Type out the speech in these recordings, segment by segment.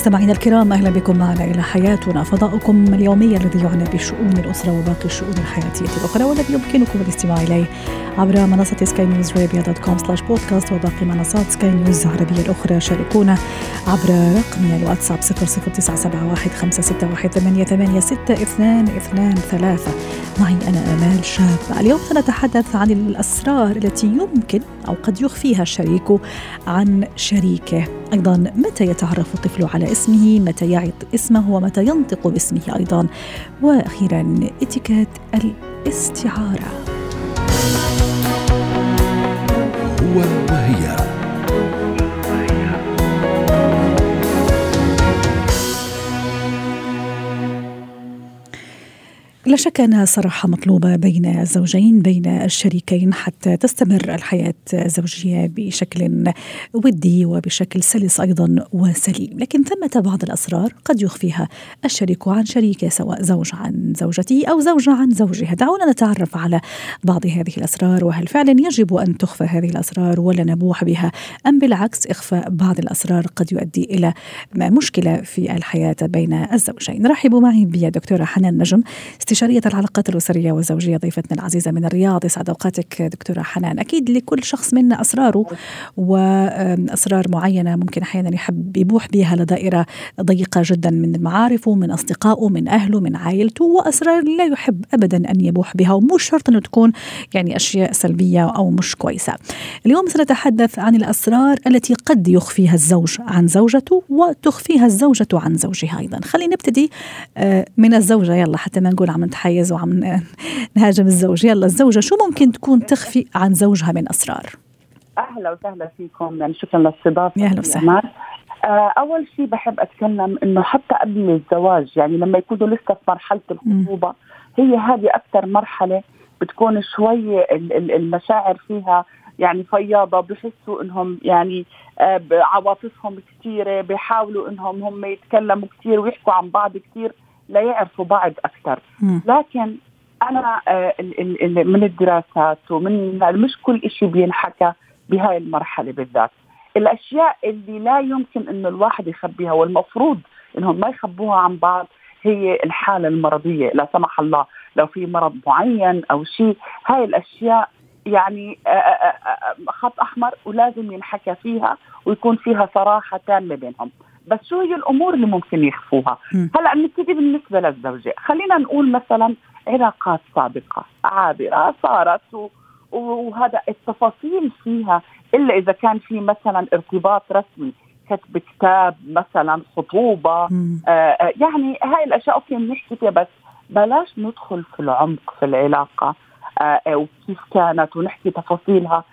مستمعينا الكرام أهلا بكم معنا إلى حياتنا فضاؤكم اليومي الذي يعنى بشؤون الأسرة وباقي الشؤون الحياتية الأخرى والذي يمكنكم الاستماع إليه عبر منصة سكاي نيوز عربيه dot com slash بودكاست وباقي منصات سكاي نيوز العربية الأخرى. شاركونا عبر رقم الواتساب 00971 معي أنا آمال شاب. اليوم سنتحدث عن الأسرار التي يمكن أو قد يخفيها الشريك عن شريكه. أيضا متى يتعرف الطفل على اسمه متى يعد اسمه ومتى ينطق باسمه أيضا. وأخيرا إتيكيت الاستعارة. هو وهي. لا شك أنها صراحة مطلوبة بين الزوجين بين الشريكين حتى تستمر الحياة الزوجية بشكل ودي وبشكل سلس أيضا وسليم، لكن ثمة بعض الأسرار قد يخفيها الشريك عن شريكه سواء زوج عن زوجته أو زوجة عن زوجها، دعونا نتعرف على بعض هذه الأسرار وهل فعلا يجب أن تخفى هذه الأسرار ولا نبوح بها أم بالعكس إخفاء بعض الأسرار قد يؤدي إلى مشكلة في الحياة بين الزوجين. رحبوا معي بالدكتوره حنان نجم استشارية العلاقات الأسرية والزوجية. ضيفتنا العزيزة من الرياض يسعد أوقاتك دكتورة حنان. أكيد لكل شخص منا أسراره وأسرار معينة ممكن أحيانا يحب يبوح بها لدائرة ضيقة جدا من معارفه من أصدقائه من أهله من عائلته وأسرار لا يحب أبدا أن يبوح بها. ومش شرط أنه تكون يعني أشياء سلبية أو مش كويسة. اليوم سنتحدث عن الأسرار التي قد يخفيها الزوج عن زوجته وتخفيها الزوجة عن زوجها أيضا. خلينا نبتدي من الزوجة. يلا حتى ما نقول عم نتحيز وعم نهاجم الزوج. يلا الزوجة شو ممكن تكون تخفي عن زوجها من أسرار؟ أهلا وسهلا فيكم. يعني شكرا للاستضافة. يا أهلا وسهلا. آه أول شيء بحب أتكلم إنه حتى قبل الزواج يعني لما يكونوا لسه في مرحلة الخطوبة هي هذه أكثر مرحلة بتكون شوي ال- ال- المشاعر فيها يعني فياضة بحسوا إنهم يعني آه عواطفهم كثيره بيحاولوا إنهم هم يتكلموا كثير ويحكوا عن بعض كثير ليعرفوا بعض أكثر. لكن أنا آه، من الدراسات ومن مش كل شيء بينحكى بهاي المرحلة بالذات. الأشياء اللي لا يمكن إنه الواحد يخبيها والمفروض إنهم ما يخبوها عن بعض هي الحالة المرضية. لا سمح الله لو في مرض معين أو شيء هاي الأشياء يعني آه، آه، خط أحمر ولازم ينحكى فيها ويكون فيها صراحة تامة بينهم. بس شو هي الأمور اللي ممكن يخفوها. هلأ نبتدي بالنسبة للزوجة خلينا نقول مثلا علاقات سابقة عابرة صارت و... وهذا التفاصيل فيها إلا إذا كان في مثلا ارتباط رسمي كتب كتاب مثلا خطوبة مم. آه آه، يعني هاي الأشياء أوكي بنحكي فيها بس بلاش ندخل في العمق في العلاقة آه آه، وكيف كانت ونحكي تفاصيلها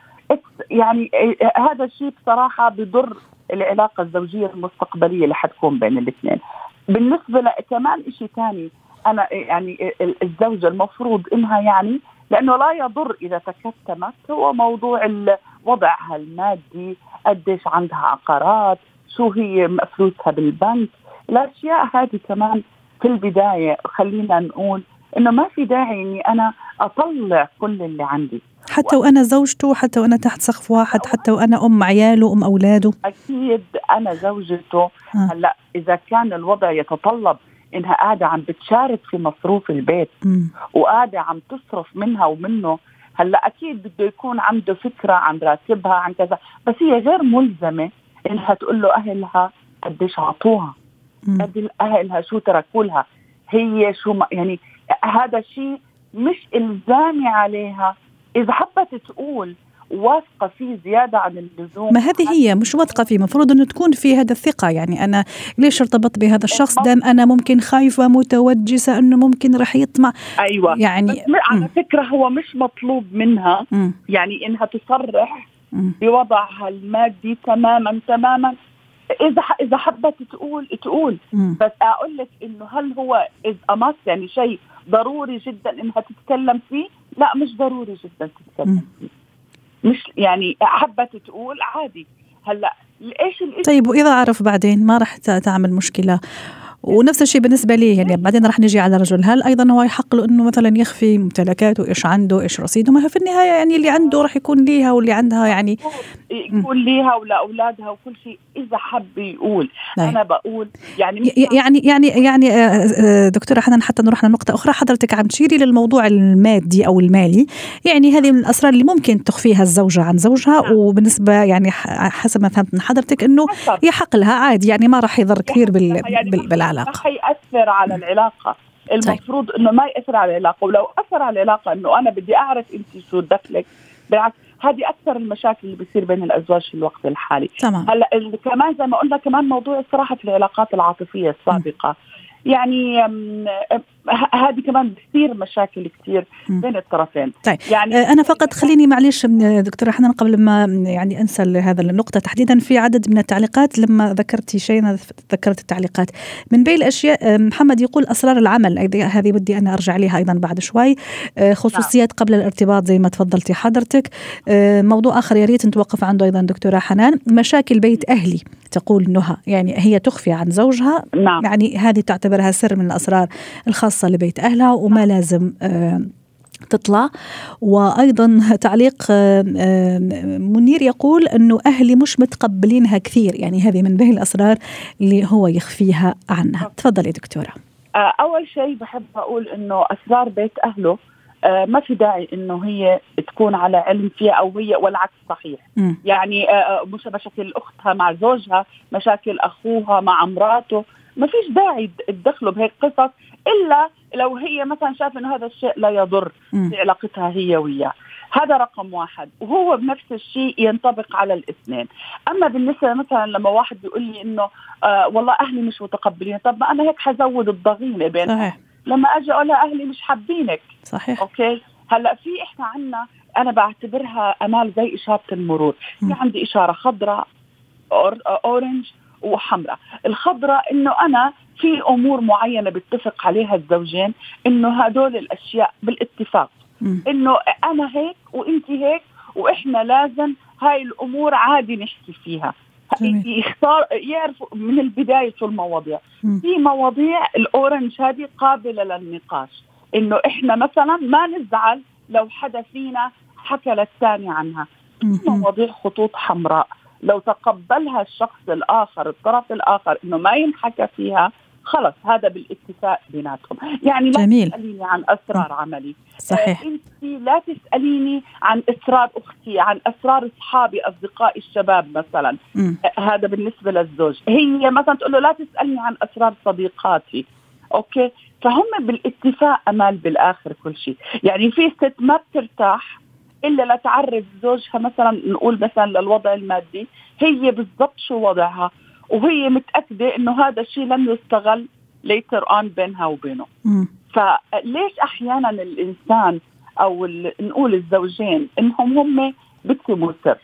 يعني آه، هذا الشيء بصراحة بضر العلاقة الزوجية المستقبلية اللي حتكون بين الاثنين. بالنسبة كمان شيء ثاني أنا يعني ال- الزوجة المفروض إنها يعني لأنه لا يضر إذا تكتمت هو موضوع وضعها المادي قديش عندها عقارات شو هي فلوسها بالبنك. الأشياء هذه كمان في البداية خلينا نقول إنه ما في داعي إني أنا أطلع كل اللي عندي. حتى وأنا زوجته حتى وأنا تحت سقف واحد حتى وأنا أم عياله أم أولاده أكيد أنا زوجته آه. هلأ إذا كان الوضع يتطلب إنها قاعدة عم بتشارك في مصروف البيت مم. وقاعدة عم تصرف منها ومنه هلأ أكيد بده يكون عنده فكرة عن راتبها عن كذا بس هي غير ملزمة إنها تقول له أهلها قديش عطوها مم. قد أهلها شو تركوا لها هي شو ما يعني هذا شيء مش إلزامي عليها إذا حبت تقول واثقة فيه زيادة عن اللزوم ما هذه هي؟ مش واثقة فيه المفروض أنه تكون في هذا الثقة. يعني أنا ليش ارتبطت بهذا الشخص؟ دام أنا ممكن خايفة متوجسة أنه ممكن رح يطمع. أيوه. يعني على. فكرة هو مش مطلوب منها. يعني إنها تصرح. بوضعها المادي تماما تماما. إذا إذا حبت تقول تقول. بس أقول لك إنه هل هو از اماس يعني شيء ضروري جدا إنها تتكلم فيه؟ لا مش ضروري جدا. تتكلم. فيه مش يعني حبت تقول عادي. هلأ إيش طيب وإذا عرف بعدين ما رح ت- تعمل مشكلة. ونفس الشيء بالنسبة لي يعني بعدين راح نجي على الرجل هل أيضا هو يحق له إنه مثلا يخفي ممتلكاته؟ إيش عنده؟ إيش رصيده؟ ما هو في النهاية يعني اللي عنده راح يكون ليها واللي عندها يعني. يكون ليها ولاولادها وكل شيء. إذا حب يقول. نعم. أنا بقول يعني يعني يعني يعني آه، آه، دكتورة حنان حتى نروح لنقطة أخرى. حضرتك عم تشيري للموضوع المادي أو المالي. يعني هذه من الأسرار اللي ممكن تخفيها الزوجة عن زوجها. نعم. وبالنسبة يعني حسب ما فهمت من حضرتك إنه يحق لها عادي. يعني ما راح يضر كثير بال يعني بالعلاقه ما حيأثر على العلاقة. المفروض إنه ما يأثر على العلاقة. ولو أثر على العلاقة إنه أنا بدي أعرف أنت شو دخلك بالعكس هذه أكثر المشاكل اللي بتصير بين الأزواج في الوقت الحالي. تمام. هلأ كمان زي ما قلنا كمان موضوع الصراحه في العلاقات العاطفية السابقة. م. يعني هذه كمان بتصير مشاكل كثير بين الطرفين. طيب يعني آه، أنا فقط خليني معلش دكتورة حنان قبل ما يعني أنسى هذا النقطة تحديدا في عدد من التعليقات لما ذكرتي شيء أنا ذكرت التعليقات. من بين الأشياء آه، محمد يقول أسرار العمل هذه بدي أنا أرجع لها أيضا بعد شوي. آه، خصوصيات قبل الارتباط زي ما تفضلتي حضرتك. موضوع آخر يا ريت نتوقف عنده أيضا دكتورة حنان. مشاكل بيت أهلي تقول نهى يعني هي تخفي عن زوجها. نعم. يعني هذه تعتبرها سر من الأسرار الخاصه لبيت أهلها وما. لازم آه تطلع. وأيضا تعليق آه، آه، منير يقول إنه أهلي مش متقبلينها كثير يعني هذه من بين الأسرار اللي هو يخفيها عنها. تفضلي دكتورة. أول شيء بحب أقول إنه أسرار بيت أهله آه، ما في داعي إنه هي تكون على علم فيها أو هي والعكس صحيح. م. يعني آه، مش مشاكل أختها مع زوجها مشاكل أخوها مع مراته. ما فيش داعي تدخلوا بهيك قصص. إلا لو هي مثلا شايفه إنه هذا الشيء لا يضر. في علاقتها هي وياه. هذا رقم واحد. وهو بنفس الشيء ينطبق على الاثنين. أما بالنسبة مثلا لما واحد بيقول لي إنه آه والله أهلي مش متقبلين طب ما أنا هيك حزود الضغينة بين صحيح. لما أجي أقول لها أهلي مش حابينك. صحيح. أوكي؟ هلأ في إحنا عنا أنا بعتبرها أمال زي إشارة المرور. في عندي إشارة خضراء أو orange وحمراء. الخضراء إنه أنا في أمور معينة بيتفق عليها الزوجين إنه هدول الأشياء بالاتفاق. إنه أنا هيك وانت هيك وإحنا لازم هاي الأمور عادي نحكي فيها. يختار يعرف من البداية شو المواضيع. في مواضيع الأورنج هذه قابلة للنقاش. إنه إحنا مثلا ما نزعل لو حدا فينا حكى للثاني عنها. في مواضيع خطوط حمراء. لو تقبلها الشخص الآخر الطرف الآخر إنه ما ينحكى فيها خلص هذا بالاتفاق بيناتهم يعني لا جميل. تسأليني عن أسرار عملي. صحيح. آه أنت لا تسأليني عن أسرار أختي عن أسرار أصحابي أصدقائي الشباب مثلا. آه هذا بالنسبة للزوج. هي مثلا تقول له لا تسألني عن أسرار صديقاتي. أوكي؟ فهم بالاتفاق أمال بالآخر كل شيء. يعني في ست ما بترتاح إلا لتعرف زوجها مثلا نقول مثلا للوضع المادي هي بالضبط شو وضعها وهي متأكدة إنه هذا الشيء لم يستغل later on بينها وبينه. فليش أحيانا الإنسان أو نقول الزوجين إنهم هم بيكتموا سر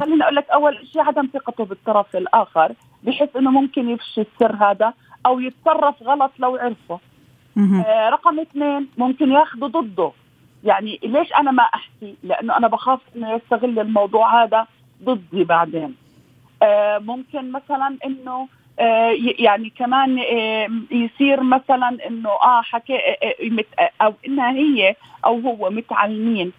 خليني أقول لك أول شيء عدم ثقته بالطرف الآخر بحيث إنه ممكن يفشي السر هذا أو يتصرف غلط لو عرفه. آه رقم اثنين ممكن ياخذوا ضده. يعني ليش أنا ما أحكي؟ لأنه أنا بخاف إنه يستغل الموضوع هذا ضدي بعدين. آه، ممكن مثلا إنه آه، يعني كمان آه، يصير مثلا إنه آه حكي أو إنها هي أو هو متعلمين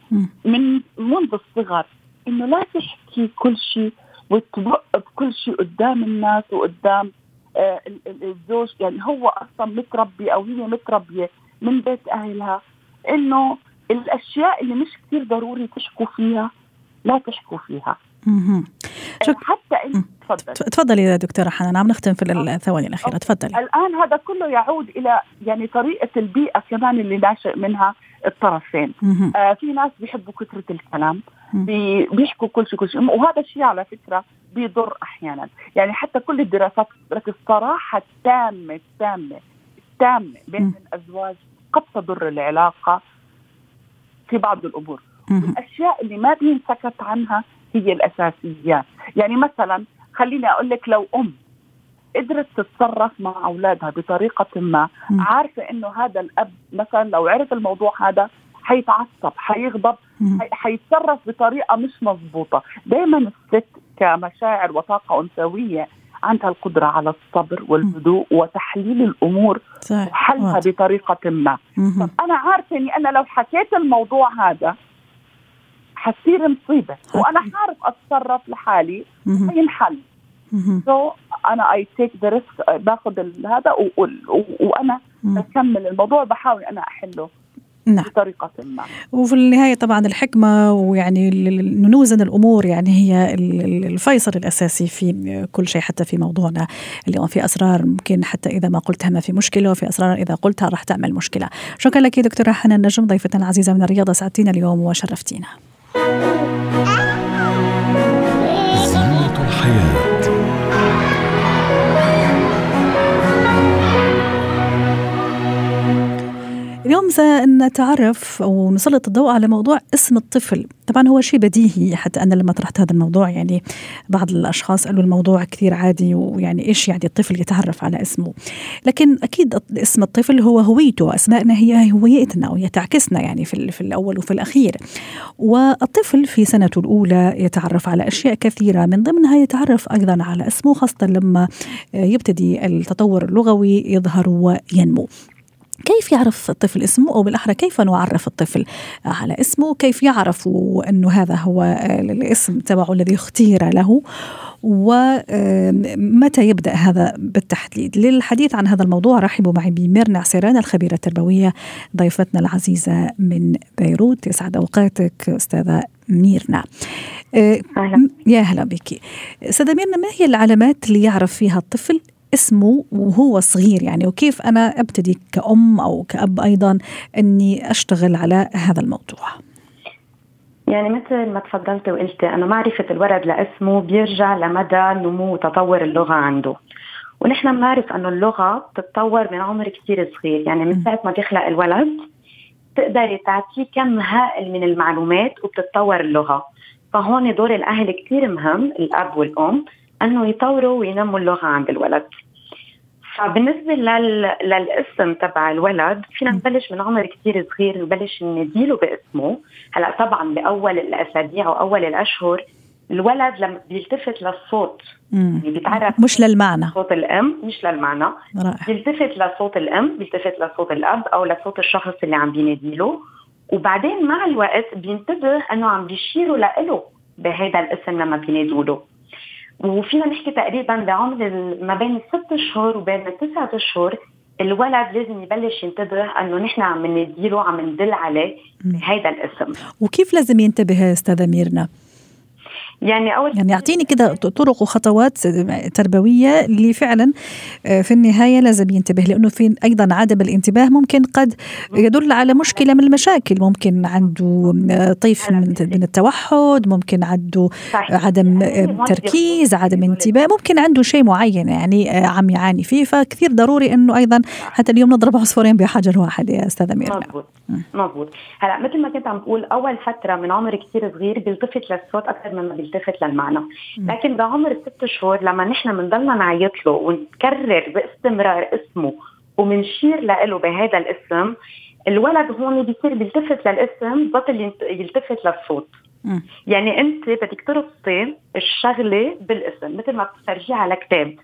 من منذ الصغر إنه لا تحكي كل شيء وتبق بكل شيء قدام الناس وقدام الزوج. يعني هو أصلا متربي أو هي متربية من بيت أهلها إنه الأشياء اللي مش كثير ضروري تحكوا فيها لا تحكوا فيها. شك... حتى انت تفضل تفضلي. يا دكتورة حنان عم نختم في الثواني الأخيرة. تفضلي. الآن هذا كله يعود إلى يعني طريقة البيئة كمان اللي ناشئ منها الطرفين. آه في ناس بيحبوا كثرة الكلام بي بيحكوا كل شيء كل شيء. وهذا الشيء على فكرة بيضر أحيانا. يعني حتى كل الدراسات لك الصراحة التامة التامة التامة بين الأزواج قد تضر العلاقة. في بعض الأمور. الأشياء اللي ما بينسكت عنها هي الاساسيات يعني مثلا خليني أقول لك لو أم قدرت تتصرف مع أولادها بطريقة ما عارفة إنه هذا الأب مثلا لو عرف الموضوع هذا حيتعصب حيغضب حيتصرف بطريقة مش مضبوطة. دائما الست كمشاعر وطاقة أنثوية عندها القدرة على الصبر والهدوء وتحليل الأمور صحيح وحلها واضح. بطريقة ما. طب أنا عارفة إني أنا لو حكيت الموضوع هذا حتصير مصيبة وأنا حعرف أتصرف لحالي مهم. so أنا I take the risk باخذ هذا وأنا. بكمل الموضوع بحاول أنا أحله نعم. بطريقة ما. وفي النهاية طبعا الحكمة ويعني نوزن الأمور يعني هي ال- ال- الفيصل الأساسي في كل شيء حتى في موضوعنا اليوم. في أسرار ممكن حتى إذا ما قلتها ما في مشكلة وفي أسرار إذا قلتها راح تعمل مشكلة. شكرا لك دكتورة حنان نجم ضيفتنا العزيزة من الرياض سعدتينا اليوم وشرفتينا. اليوم سنتعرف أو نسلط الضوء على موضوع اسم الطفل، طبعا هو شيء بديهي حتى أنا لما طرحت هذا الموضوع يعني بعض الأشخاص قالوا الموضوع كثير عادي ويعني إيش يعني الطفل يتعرف على اسمه، لكن أكيد اسم الطفل هو هويته، اسمائنا هي هويتنا وهي تعكسنا يعني في في الأول وفي الأخير. والطفل في سنته الأولى يتعرف على أشياء كثيرة من ضمنها يتعرف أيضا على اسمه خاصة لما يبتدي التطور اللغوي يظهر وينمو. كيف يعرف الطفل اسمه؟ أو بالأحرى كيف نعرف الطفل على اسمه؟ كيف يعرف إنه هذا هو الاسم تبعه الذي اختير له؟ ومتى يبدأ هذا بالتحديد؟ للحديث عن هذا الموضوع رحبوا معي بميرنا عسيران الخبيرة التربوية ضيفتنا العزيزة من بيروت. يسعد أوقاتك أستاذة ميرنا. أهلا. يا هلا بك. أستاذة ميرنا ما هي العلامات اللي يعرف فيها الطفل اسمه وهو صغير. يعني وكيف أنا أبتدي كأم أو كأب أيضا إني أشتغل على هذا الموضوع؟ يعني مثل ما تفضلتي وقلتي انه معرفة الولد لاسمه بيرجع لمدى نمو وتطور اللغة عنده. ونحن بنعرف إنه اللغة بتتطور من عمر كثير صغير. يعني من ساعة ما بيخلق الولد تقدري تعطيه كم هائل من المعلومات وبتتطور اللغة. فهون دور الأهل كثير مهم الأب والأم. أنه يطوروا وينموا اللغة عند الولد. فبالنسبة لل... للاسم تبع الولد فينا نبلش من عمر كثير صغير نبلش نديله باسمه. هلأ طبعا بأول الأسابيع واول الأشهر الولد لما بيلتفت للصوت. يعني بيتعرف مش للمعنى. صوت الأم مش للمعنى. رائع. بيلتفت لصوت الأم بيلتفت لصوت الأب أو لصوت الشخص اللي عم بيناديله. وبعدين مع الوقت بينتبه أنه عم بيشيروا له بهذا الاسم لما بينادوا له. وفينا نحكي تقريبا بعمر ما بين الست اشهر وبين التسعة اشهر الولد لازم يبلش ينتبه إنه نحن عم نديله عم ندل عليه بهذا الاسم. وكيف لازم ينتبه أستاذة ميرنا؟ يعني أول يعني يعطيني كده طرق وخطوات تربوية اللي فعلا آه، في النهاية لازم ينتبه لأنه في أيضا عدم الانتباه ممكن قد يدل على مشكلة من المشاكل. ممكن عنده آه، طيف من التوحد ممكن عنده. عدم يعني تركيز عدم انتباه ممكن عنده شيء معين يعني آه، عم يعاني فيه. فكثير ضروري إنه أيضا حتى اليوم نضرب عصفورين بحجر واحد يا أستاذة ميرنا. مضبوط مضبوط هلا مثل ما كنت عم بقول أول فترة من عمر كثير صغير بيلتفت للصوت أكثر مما بيلتفت للمعنى. لكن بعمر الست شهور لما نحن بنضلنا نعيط له ونكرر باستمرار اسمه ومنشير له بهذا الاسم الولد هون بيصير بيلتفت للاسم بطل يلتفت للصوت. مم. يعني أنت بدك تربطي الشغلة بالاسم مثل ما بتفرجيه على كتاب.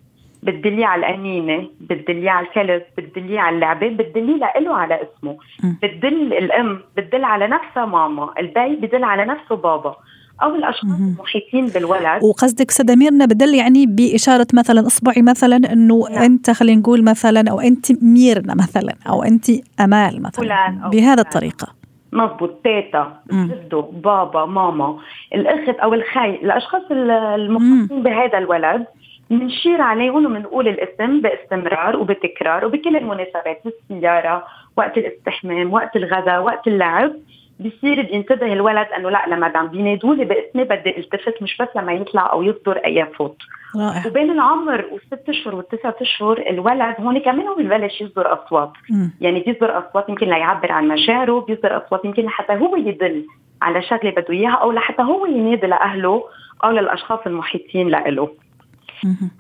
بتدليه على الأنينة بتدليه على الكلب بتدليه على اللعبة بتدليه له على اسمه. مم. بتدل الأم بتدل على نفسها ماما البي بدل على نفسه بابا. أو الأشخاص مهم. المحيطين بالولد وقصدك استاذه ميرنا بدل يعني بإشارة مثلا أصبعي مثلا إنه نعم. أنت خلينا نقول مثلا أو أنت ميرنا مثلا أو أنت أمال مثلا فلان أو بهذا فلان. الطريقة مضبوط تيتا. جده بابا ماما الأخت أو الخي الأشخاص ال- المختصين بهذا الولد بنشير عليهم وبنقول الاسم باستمرار وبتكرار وبكل المناسبات بالسيارة وقت الاستحمام وقت الغداء وقت اللعب بصير بينتبه الولد انه لا لما عم بينادوا لي باسمي بدي التفت مش بس لما يطلع أو يصدر أي صوت رائع وبين العمر والست أشهر والتسعة أشهر الولد هون كمان هو ببلش يصدر أصوات مم. يعني بيصدر أصوات يمكن ليعبر عن مشاعره بيصدر أصوات يمكن لحتى هو يدل على شغلة بده إياها أو لحتى هو ينادي لأهله أو للأشخاص المحيطين له.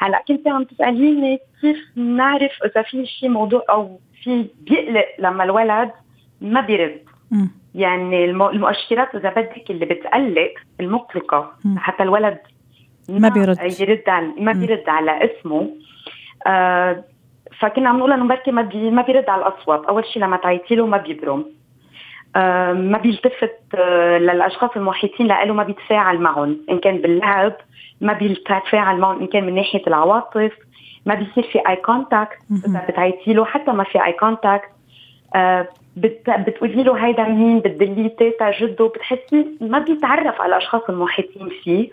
هلا كنت عم تسأليني كيف نعرف إذا في شيء موضوع أو في بيقلق لما الولد ما بيرد. يعني المؤشرات اذا بدك اللي بتقلق المقلقه. حتى الولد ما بيرد. يرد على ما بيرد على اسمه. آه فكنا عم نقول إنه بركي ما بي ما بيرد على الأصوات. أول شيء لما تعيطي له ما بيبرم. آه ما بيلتفت آه للأشخاص المحيطين له ما بيتفاعل معهم. إن كان باللعب ما بيتفاعل معهم. إن كان من ناحية العواطف ما بيصير في eye contact إذا بتعيطي له حتى ما في eye contact آه بت... بتقولي له هيدا مين؟ بتدليه تيتا جده؟ بتحسي ما بيتعرف على الأشخاص المحيطين فيه.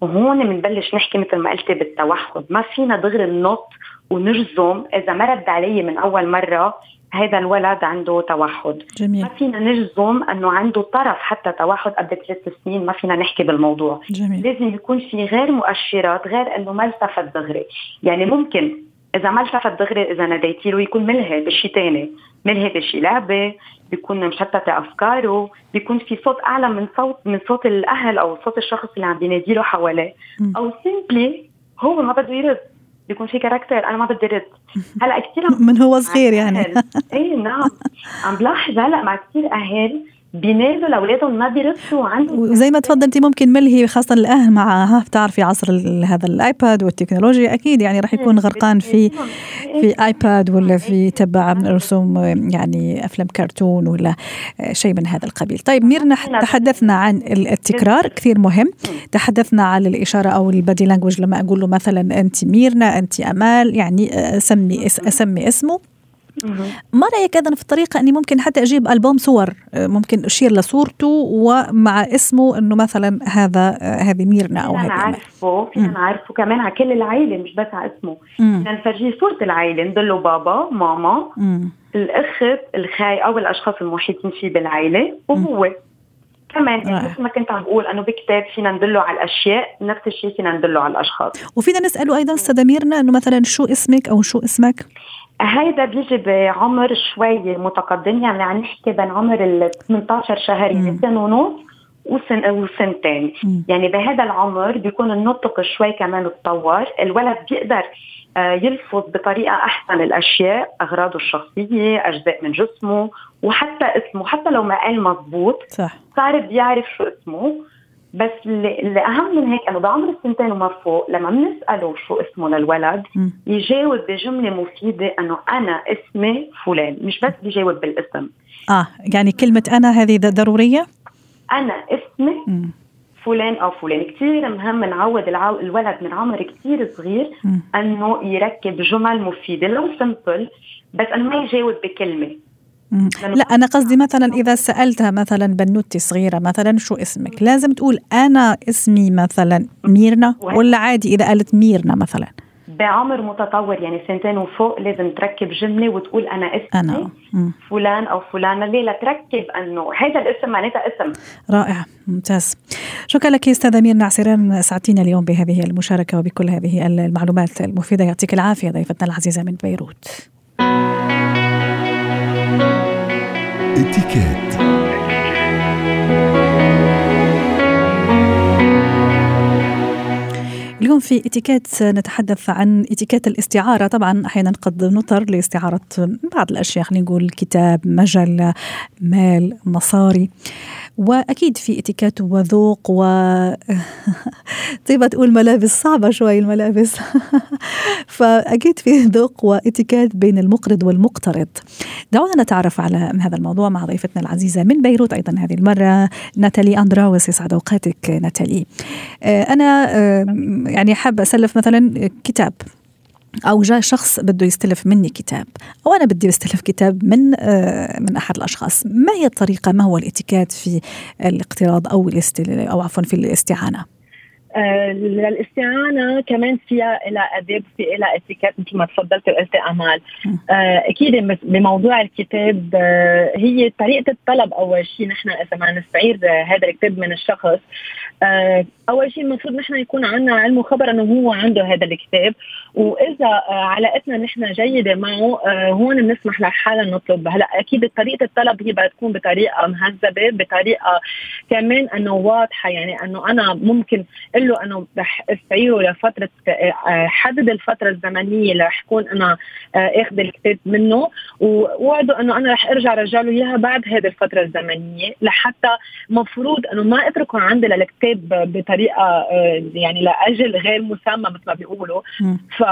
وهون بنبلش نحكي مثل ما قلتي بالتوحد. ما فينا دغري ننط ونجزم. إذا ما رد علي من أول مرة هذا الولد عنده توحد. جميل. ما فينا نجزم إنه عنده طرف حتى توحد قبل ثلاث سنين. ما فينا نحكي بالموضوع. جميل. لازم يكون في غير مؤشرات غير إنه ما التفت دغري. يعني ممكن إذا ما التفت دغري إذا ناديتي له يكون ملهي بشيء ثاني ملهي بشيء لعبة بيكون مشتتة أفكاره بيكون في صوت أعلى من صوت من صوت الأهل أو صوت الشخص اللي عم بينادي له حواليه. أو simply هو ما بده يرد. بيكون في character أنا ما بدي رد. هلأ كثير من هو صغير يعني. إيه نعم. عم بلاحظ هلأ مع كثير أهل بينادوا لاولادهم ما بيردوا عندهم وزي ما تفضلتي ممكن ملهي خاصة الأهل مع ها بتعرفي عصر هذا ال iPad والتكنولوجيا أكيد يعني راح يكون غرقان في في iPad ولا في تبع رسوم يعني أفلام كرتون ولا شيء من هذا القبيل. طيب ميرنا تحدثنا عن التكرار كثير مهم. تحدثنا عن الإشارة أو ال body language لما أقول له مثلا انت ميرنا انت أمال يعني اسمي أسمي اسمه. ما رأيك أيضا في الطريقة أني ممكن حتى أجيب ألبوم صور ممكن أشير لصورته ومع اسمه إنه مثلا هذا هذه ميرنا أو هذه عارفه فينا نعرفه كمان على كل العائلة مش بس على اسمه. بدنا نفرجيه صورة العائلة ندله بابا ماما مم. الأخت الخاي أو الأشخاص المحيطين فيه بالعائلة وهو. كمان يعني مثل ما كنت عم بقول إنه بكتاب فينا ندله على الأشياء نفس الشيء فينا ندله على الأشخاص. وفينا نسأله أيضا استاذه ميرنا إنه مثلا شو اسمك أو شو اسمك؟ هيدا بيجي بعمر شوي متقدم يعني عم نحكي بين عمر ال 18 شهر يعني سنه ونص. وسن وسنتين يعني بهذا العمر بيكون النطق شوي كمان تطور. الولد بيقدر يلفظ بطريقة أحسن الأشياء أغراضه الشخصية أجزاء من جسمه وحتى اسمه. حتى لو ما قال مضبوط صح. صار بيعرف شو اسمه. بس اللي اهم من هيك إنه بعمر السنتين وما فوق لما بنسأله شو اسمه للولد م. يجاوب بجملة مفيدة إنه أنا اسمي فلان. مش بس بيجاوب بالاسم. آه يعني كلمة أنا هذه ضرورية؟ أنا اسمي. فلان أو فلان. كثير مهم نعود. الولد من عمر كثير صغير. إنه يركب جمل مفيدة. لو سمبل بس إنه ما يجاوب بكلمة. لا أنا قصدي مثلا إذا سألتها مثلا بنوتي صغيرة مثلا شو اسمك؟ لازم تقول أنا اسمي مثلا ميرنا ولا عادي إذا قالت ميرنا مثلا؟ بعمر متطور يعني سنتين وفوق لازم تركب جملة وتقول أنا اسمي أنا. فلان أو فلانة. ليه لا تركب أنه هذا الاسم معناتها اسم. رائع ممتاز. شكرا لك أستاذة ميرنا عسيران سعدتينا اليوم بهذه المشاركة وبكل هذه المعلومات المفيدة. يعطيك العافية ضيفتنا العزيزة من بيروت. اتكات اليوم في اتيكيت نتحدث عن اتيكيت الاستعارة. طبعا أحيانا قد نضطر لاستعارة بعض الأشياء خلينا نقول كتاب مجلة مال مصاري. وأكيد في اتيكيت وذوق و طيبة تقول ملابس صعبة شوي الملابس. فأكيد في ذوق واتيكيت بين المقرض والمقترض. دعونا نتعرف على هذا الموضوع مع ضيفتنا العزيزة من بيروت أيضا هذه المرة ناتالي أندراوس يسعد أوقاتك ناتالي. أنا يعني حابة أسلف مثلا كتاب. أو جاء شخص بده يستلف مني كتاب أو أنا بدي أستلف كتاب من من أحد الأشخاص. ما هي الطريقة؟ ما هو الاتيكيت في الاقتراض أو أو عفوا في الاستعانة؟ آه للاستعانه كمان فيها لها اداب في لها اتيكيت مثل ما تفضلت وقلتي امال آه أكيد بموضوع الكتاب آه هي طريقة الطلب أول شيء. نحن إذا ما نستعير هذا الكتاب من الشخص أول شيء المفروض نحن يكون عندنا علم وخبر إنه هو عنده هذا الكتاب. وإذا علاقتنا نحن جيدة معه هون بنسمح لحالنا نطلب. هلأ أكيد طريقة الطلب هي بدها تكون بطريقة مهذبة بطريقة كمان إنه واضحة. يعني إنه أنا ممكن أقول له إنه رح أستعيره لفترة حدد الفترة الزمنية اللي رح كون أنا أخذ الكتاب منه. ووعده إنه أنا رح أرجع رجع له إياها بعد هذه الفترة الزمنية لحتى مفروض إنه ما أتركه عندي للكتاب الكتاب بطريقة يعني لاجل غير مسمى مثل ما بيقولوا. ف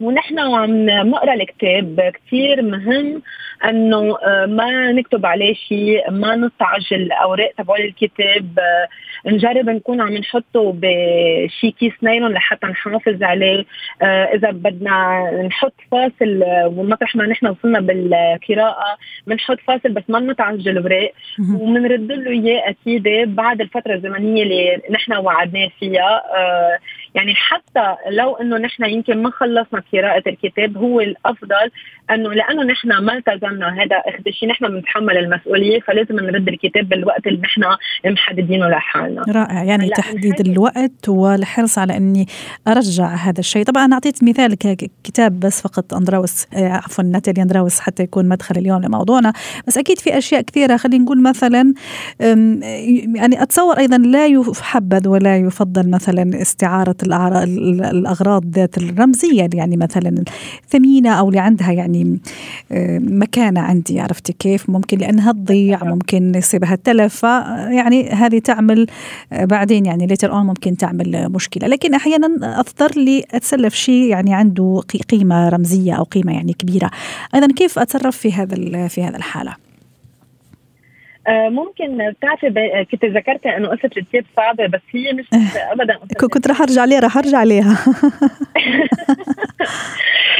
ونحن وعم نقرأ الكتاب. كثير مهم إنه آه، ما نكتب عليه شيء ما نستعجل الأوراق تبع الكتاب. آه، نجرب نكون عم نحطه بشي كيس نايلون لحتى نحافظ عليه. آه، إذا بدنا نحط فاصل ومطرح ما نحن وصلنا بالقراءة بنحط فاصل بس ما بنتعجل الأوراق. وبنرد له إياه أكيد بعد الفترة الزمنية اللي نحن وعدناه فيها. يعني حتى لو إنه نحن يمكن ما خلصنا قراءة الكتاب هو الأفضل إنه لأنه نحن ما التزمنا هذا إخذ شيء نحن بنتحمل المسؤولية فلازم نرد الكتاب بالوقت اللي نحن محددينه لحالنا. رائع. يعني تحديد الوقت والحرص على إني أرجع هذا الشيء. طبعا أنا أعطيت مثال كتاب بس فقط أندراوس آه، عفوا ناتالي أندراوس حتى يكون مدخل اليوم لموضوعنا. بس أكيد في أشياء كثيرة خلينا نقول مثلا يعني أتصور أيضا لا يحبذ ولا يفضل مثلا استعارة الأغراض ذات الرمزية يعني مثلا ثمينة أو اللي عندها يعني آه، مكانة عندي عرفتي كيف؟ ممكن لأنها تضيع ممكن يصيبها تلف يعني هذه تعمل آه، بعدين يعني later on ممكن تعمل مشكلة. لكن أحيانا اضطر لي أتسلف شيء يعني عنده قيمة رمزية أو قيمة يعني كبيرة. أيضا كيف أتصرف في هذا في هذا الحالة؟ ممكن بتعرفي كنت ذكرت أنه قصة الثياب صعبة بس هي مش ابدا كنت رح أرجع عليها رح أرجع عليها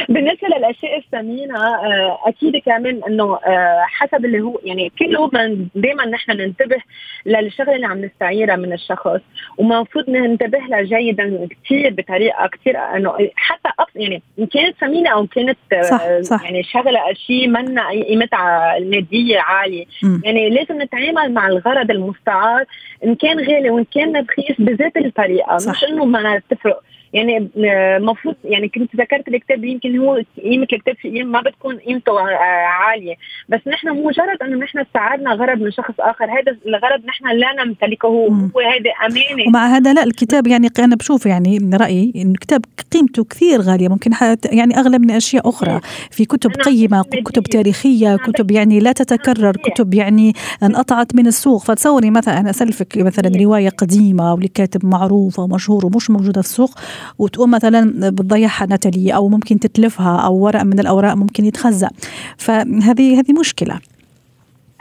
بالنسبة للأشياء الثمينة آه، أكيد كمان إنه آه، حسب اللي هو يعني كل يوم دائما نحن ننتبه للشغلة اللي عم نستعيرها من الشخص ومفروض ننتبه لها جيدا كثير بطريقة كثير إنه حتى يعني إن كانت ثمينة أو كانت صح صح. يعني شغلة شيء منا قيمتها الماديه عاليه. يعني لازم نتعامل مع الغرض المستعار إن كان غالي وإن كان رخيص بذات الطريقة صح. مش إنه ما تفرق يعني المفروض يعني كنت ذكرت الكتاب يمكن هو قيمة الكتاب في ما بتكون قيمته عالية. بس نحن مجرد إنه نحن استعرنا غرض من شخص آخر هذا الغرض نحن لا نمتلكه هو هذا أمانة. ومع هذا لا الكتاب يعني أنا بشوف يعني من رأيي انه الكتاب قيمته كثير غالية ممكن يعني أغلى من أشياء أخرى. في كتب قيمة كتب تاريخية كتب يعني لا تتكرر كتب يعني انقطعت من السوق. فتصوري مثلا أنا اسلفك مثلا رواية قديمة أو لكاتب معروف أو مشهور ومش موجودة في السوق وتقوم مثلا بتضيعها نتالي أو ممكن تتلفها أو ورق من الأوراق ممكن يتخزق. فهذه هذه مشكلة.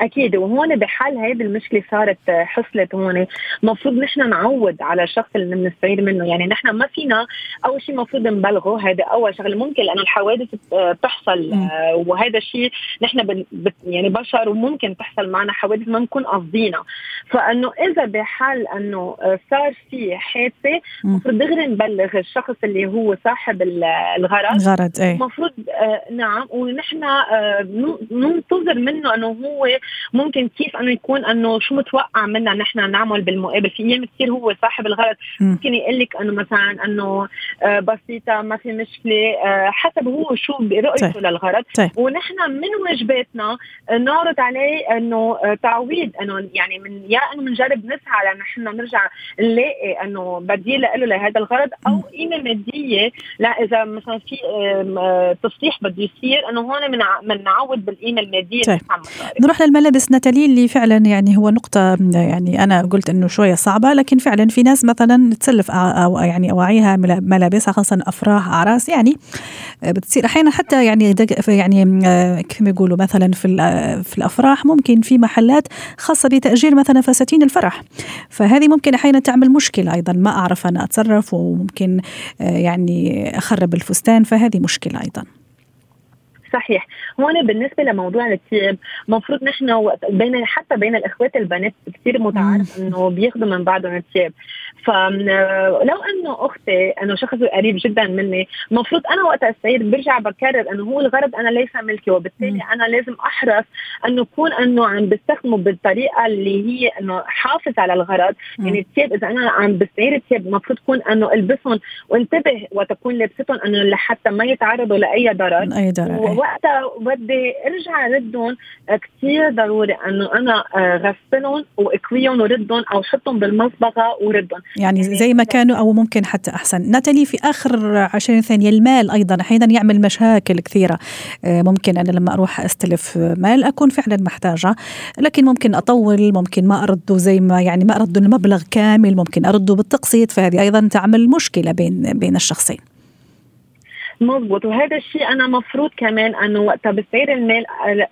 أكيد وهون بحال هيدي المشكلة صارت حصلت هون. المفروض نحن نعود على الشخص اللي بنستعير منه. يعني نحن ما فينا أول شيء المفروض نبلغه. هذا أول شغلة. ممكن لأنه الحوادث بتحصل آه، وهذا الشيء نحن يعني بشر وممكن تحصل معنا حوادث ما نكون قاصدينها. فإنه إذا بحال إنه آه، صار في حادثة المفروض دغري نبلغ الشخص اللي هو صاحب الغرض. الغرض إيه. المفروض آه نعم. ونحن آه ننتظر منه إنه هو ممكن كيف إنه يكون إنه شو متوقع منا نحن نعمل بالمقابل؟ في أيام كثير هو صاحب الغرض. ممكن يقول لك إنه مثلا إنه آه، بسيطة ما في مشكلة آه، حسب هو شو برؤيته طيب. للغرض. طيب. ونحن من واجباتنا نعرض عليه إنه آه، تعويض إنه يعني من يا إنه بنجرب نسعى لنحن نرجع نلاقي إنه بديل له لهذا الغرض أو قيمه مادية لا إذا مثلا في تصليح بده يصير إنه هون بنعوض بالقيمه الماديه طيب. نروح للملابس ناتالي اللي فعلا يعني هو نقطة يعني أنا قلت إنه شوية صعبة لكن فعلا في ناس مثلا تسلف أو يعني أواعيها ملابسها خاصة أفراح أعراس يعني بتصير أحيانا حتى يعني يعني كيف يقولوا مثلا في في الأفراح ممكن في محلات خاصة بتأجير مثلا فساتين الفرح. فهذه ممكن أحيانا تعمل مشكلة أيضا ما أعرف أنا أتصرف وممكن يعني أخرب الفستان فهذه مشكلة أيضا. صحيح. هون بالنسبة لموضوع الثياب المفروض نحن بين حتى بين الإخوات البنات كثير متعارف إنه بياخذوا من بعضهم الثياب فلو انه أختي انه شخص قريب جدا مني المفروض أنا وقت استعير برجع بكرر إنه هو الغرض أنا ليس ملكي وبالتالي أنا لازم أحرص إنه اكون إنه عم بستخدمه بالطريقة اللي هي إنه حافظ على الغرض. يعني الثياب إذا أنا عم بستعير الثياب المفروض تكون إنه ألبسهم وانتبه وتكون لابستهم إنه لحتى ما يتعرضوا لأي ضرر. اي ضرر وقتها بدي أرجع ردهم كثير ضروري إنه أنا آه، غسلهم واكويهم وردهم أو حطهم بالمصبغة وردهم. يعني, يعني زي ما كانوا أو ممكن حتى أحسن. ناتالي في آخر 20 ثانية المال أيضا. أحيانا يعمل مشاكل كثيرة. آه، ممكن أنا لما أروح أستلف مال أكون فعلا محتاجة. لكن ممكن أطول ممكن ما ارده زي ما يعني ما ارده المبلغ كامل ممكن ارده بالتقسيط. فهذه أيضا تعمل مشكلة بين بين الشخصين. مضبوط وهذا الشيء أنا مفروض كمان أنه وقتها بستعير المال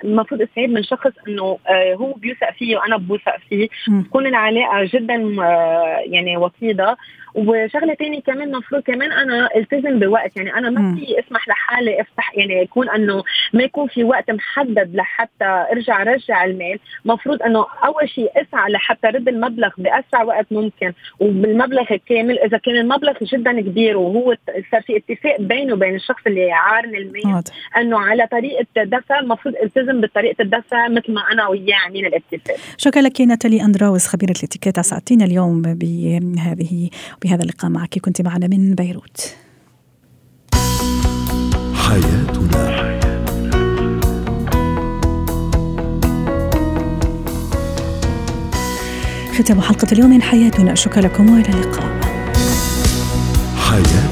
المفروض استعير من شخص أنه آه، هو بيوثق فيه وأنا بوثق فيه. تكون العلاقة جدا آه، يعني وطيدة. وشغلة ثانية كمان المفروض كمان أنا التزم بوقت. يعني أنا ما في اسمح لحالي افتح يعني يكون إنه ما يكون في وقت محدد لحتى أرجع رجع المال. مفروض إنه أول شيء أسعى لحتى رد المبلغ بأسرع وقت ممكن. وبالمبلغ الكامل إذا كان المبلغ جدا كبير وهو صار في اتفاق بينه وبين الشخص اللي عارن المال إنه على طريقة دفع المفروض التزم بطريقة الدفع مثل ما أنا وياه عاملين الاتفاق. شكرا لك ناتالي أندراوس خبيرة الاتيكيت. اسعدتينا اليوم بهذه بهذا اللقاء معك. كنت معنا من بيروت. حياتنا. ختام حلقة اليوم من حياتنا. شكرا لكم وإلى اللقاء. حياتنا.